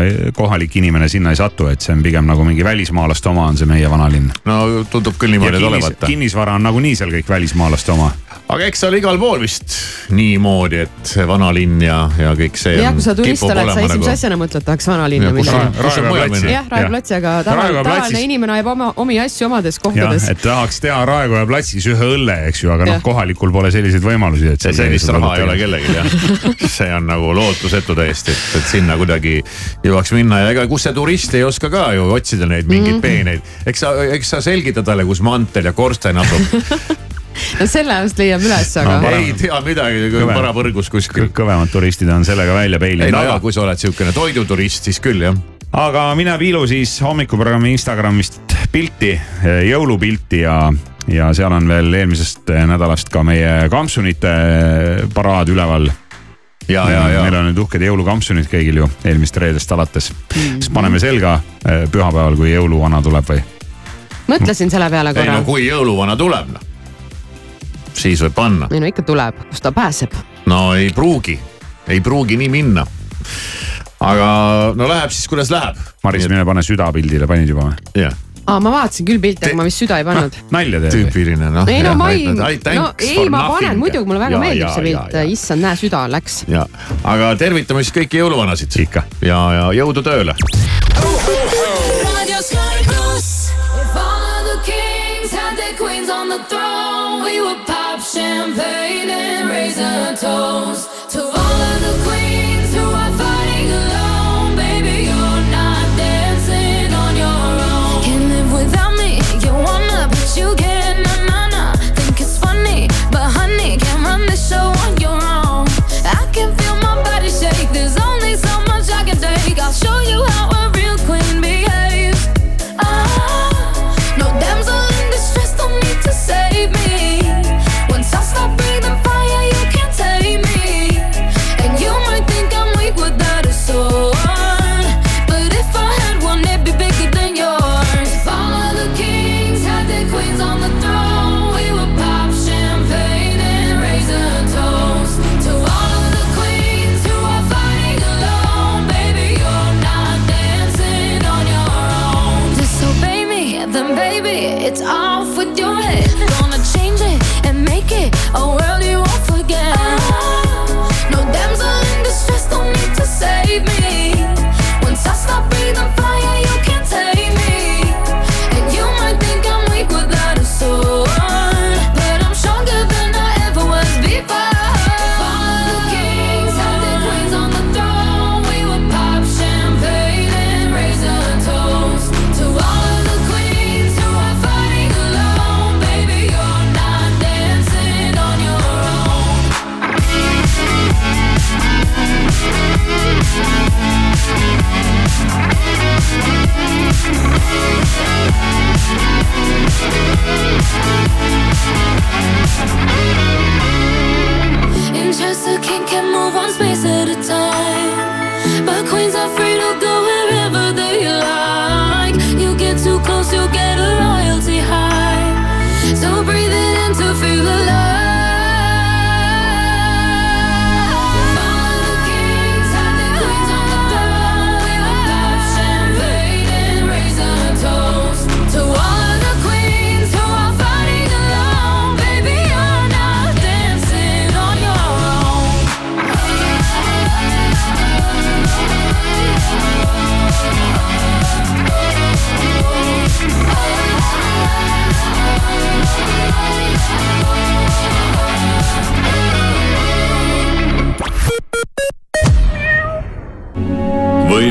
kohalik inimene sinna ei satu, et see on pigem nagu mingi välismaalaste oma on see meie vanalinn. no tundub küll niimoodi ja olevat kinnis,. kinnisvara on nagunii seal kõik välismaalaste oma. Aga eks seal igal pool vist niimoodi, et see vanalinn ja, ja kõik see. ja kui sa turist oled, sa esimese nagu- asjana mõtled, tahaks vanalinna minna jah, Raekoja platsi, aga tavaline, inimene ajab oma, omi asju omades jah, kohtades. et tahaks teha Raekoja platsis ühe õlle, eks ju, aga noh Jah., kohalikul pole selliseid võimalusi, et. sellist raha ei ole kellelgi jah, see on nagu lootusetu täiesti, et, et sinna kuidagi jõuaks minna ja ega kus see turist ei oska ka ju otsida neid mingeid Mhm. peeneid. eks sa, eks sa selgita talle, kus mantel ja korsten asub. no selle just leiab üles, aga. ei tea midagi, parapõrgus kuskil. kõvemad turistid on sellega välja ei peilinud, no aga kui sa oled siukene toiduturist, siis küll jah. aga mine piilu siis hommikuprogrammi Instagramist pilti, jõulupilti ja, ja seal on veel eelmisest nädalast ka meie kampsunite paraad üleval. ja, ja, ja meil on nüüd uhked jõulukampsunid kõigil ju eelmist reedest alates mm. -hmm. siis paneme selga eh, pühapäeval, kui jõuluvana tuleb või? mõtlesin selle peale ei korra no. kui jõuluvana tuleb noh, siis võib panna. ei no ikka tuleb, kust ta pääseb. no ei pruugi, ei pruugi nii minna. aga no läheb siis, kuidas läheb. Maris, mine pane süda pildile, panid juba või? jah. aa, ma vaatasin küll pilte, aga ma vist süda ei pannud. nalja teed? tüüpiline noh. ei no ma ei, no ei, ma panen muidugi, mulle väga meeldib see pilt, issand, näe, süda läks. ja, aga tervitame siis kõiki jõuluvanasid. ikka. ja, ja jõudu tööle. If all of the kings had their queens on the throne, champagne and raise a toast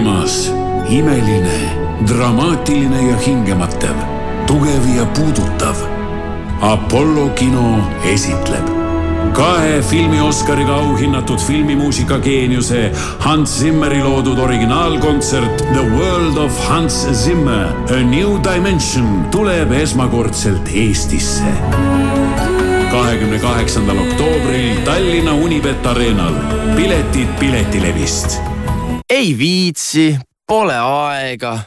võimas, imeline, dramaatiline ja hingematev, tugev ja puudutav. Apollo kino esitleb kahe filmi Oscariga auhinnatud filmimuusika geeniuse Hans Zimmeri loodud originaalkontsert The World of Hans Zimmer A New Dimension tuleb esmakordselt Eestisse kahekümne kaheksandal oktoobril Tallinna Unibet Arenal. piletid Piletilevist. Ei viitsi, pole aega.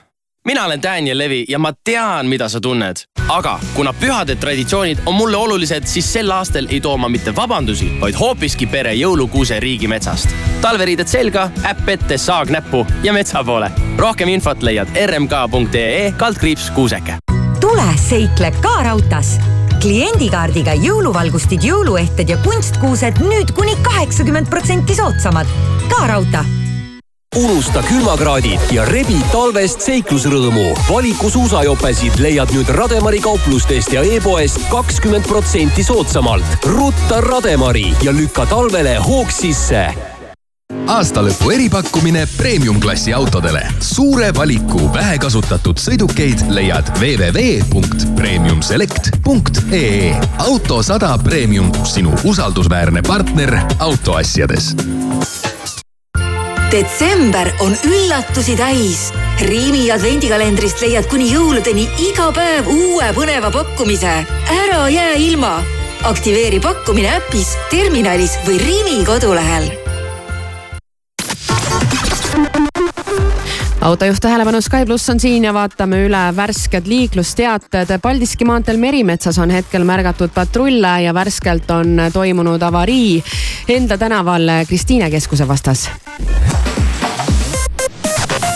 mina olen Daniel Levi ja ma tean, mida sa tunned. aga kuna pühade traditsioonid on mulle olulised, siis sel aastal ei too ma mitte vabandusi, vaid hoopiski pere jõulukuuse riigimetsast. talveriided selga, äpp ette, saag näppu ja metsa poole. rohkem infot leiad rmk.ee kaldkriips kuuseke. tule seikle ka raudtees kliendikaardiga jõuluvalgustid, jõuluehted ja kunstkuused nüüd kuni kaheksakümmend protsenti soodsamad. ka raudtee unusta külmakraadid ja rebi talvest seiklusrõõmu. valiku suusajopesid leiad nüüd Rademari kauplustest ja e-poest kakskümmend protsenti soodsamalt. rutta Rademari ja lükka talvele hoog sisse aastalõpu eripakkumine premium-klassi autodele. suure valiku vähekasutatud sõidukeid leiad www.premiumselect.ee. auto sada Premium, sinu usaldusväärne partner autoasjades detsember on üllatusi täis. Riimi advendikalendrist leiad kuni jõuludeni iga päev uue põneva pakkumise. ära jää ilma. aktiveeri pakkumine äpis, terminalis või Riimi kodulehel autojuht tähelepanu, Sky pluss on siin ja vaatame üle värsked liiklusteated. Paldiski maanteel Merimetsas on hetkel märgatud patrulle ja värskelt on toimunud avarii Enda tänaval Kristiine keskuse vastas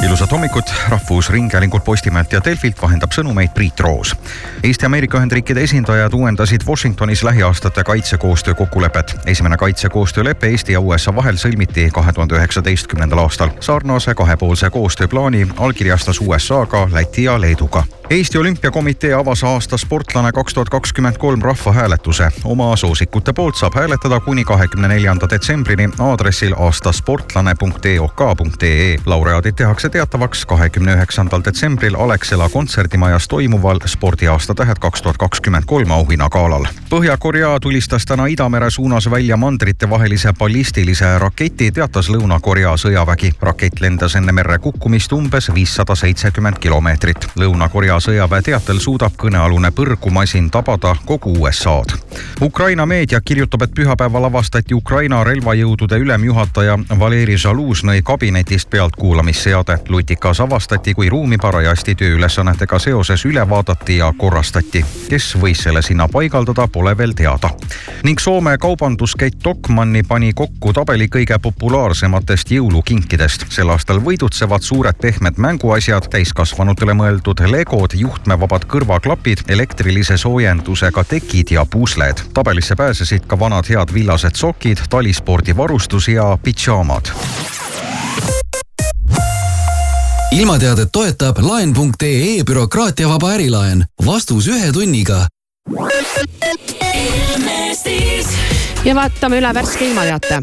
ilusat hommikut, Rahvusringhäälingult, Postimehelt ja Delfilt vahendab sõnumeid Priit Roos. Eesti Ameerika Ühendriikide esindajad uuendasid Washingtonis lähiaastate kaitsekoostöö kokkulepet. esimene kaitsekoostöölepe Eesti ja USA vahel sõlmiti kahe tuhande üheksateistkümnendal aastal. sarnase kahepoolse koostööplaani allkirjastas USA ka Läti ja Leeduga. Eesti Olümpiakomitee avas aasta sportlane kaks tuhat kakskümmend kolm rahvahääletuse. oma soosikute poolt saab hääletada kuni kahekümne neljanda detsembrini aadressil aastasportlane.eok.ee. laureaadid tehakse teatavaks kahekümne üheksandal detsembril Alexela kontserdimajas toimuval spordiaasta tähed kaks tuhat kakskümmend kolm auhinnagalal. Põhja-Korea tulistas täna Idamere suunas välja mandritevahelise ballistilise raketi, teatas Lõuna-Korea sõjavägi. rakett lendas enne merre kukkumist umbes viissada seitsekümmend kilomeetrit. Lõuna-Korea sõjaväe teatel suudab kõnealune põrgumasin tabada kogu USA-d. Ukraina meedia kirjutab, et pühapäeval avastati Ukraina relvajõudude ülemjuhataja Valeri Žalužnõi kabinetist pealtkuulamisseade. lutikas avastati, kui ruumi parajasti tööülesannetega seoses üle vaadati ja korrastati. kes võis selle sinna paigaldada, pole veel teada. ning Soome kaubanduskett Stockmanni pani kokku tabeli kõige populaarsematest jõulukinkidest. sel aastal võidutsevad suured pehmed mänguasjad, täiskasvanutele mõeldud legod, juhtmevabad kõrvaklapid, elektrilise soojendusega tekid ja pusled. tabelisse pääsesid ka vanad head villased sokid, talispordivarustus ja pidžaamad ilmateadet toetab laen.ee bürokraatiavaba ärilaen. vastus ühe tunniga. ja vaatame üle värske ilmateate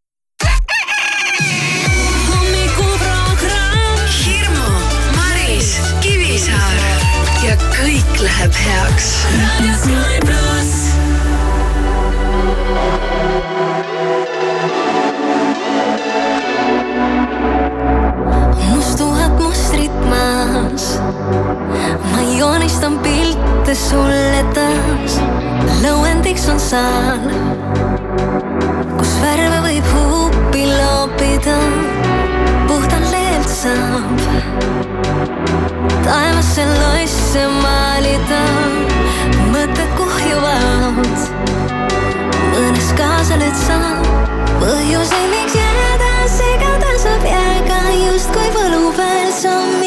Kõik läheb heaks. mustuvad mustrid maas. ma joonistan pilte sulle taas. lõuendiks on saal, kus värve võib huupi loopida. puhtalt leelt saab taevasse loisse maalida mõtted kuhjuvad. mõnes kaasa lööd sa põhjuseid, miks jääda, segaduseb jääga justkui võlu peal samm.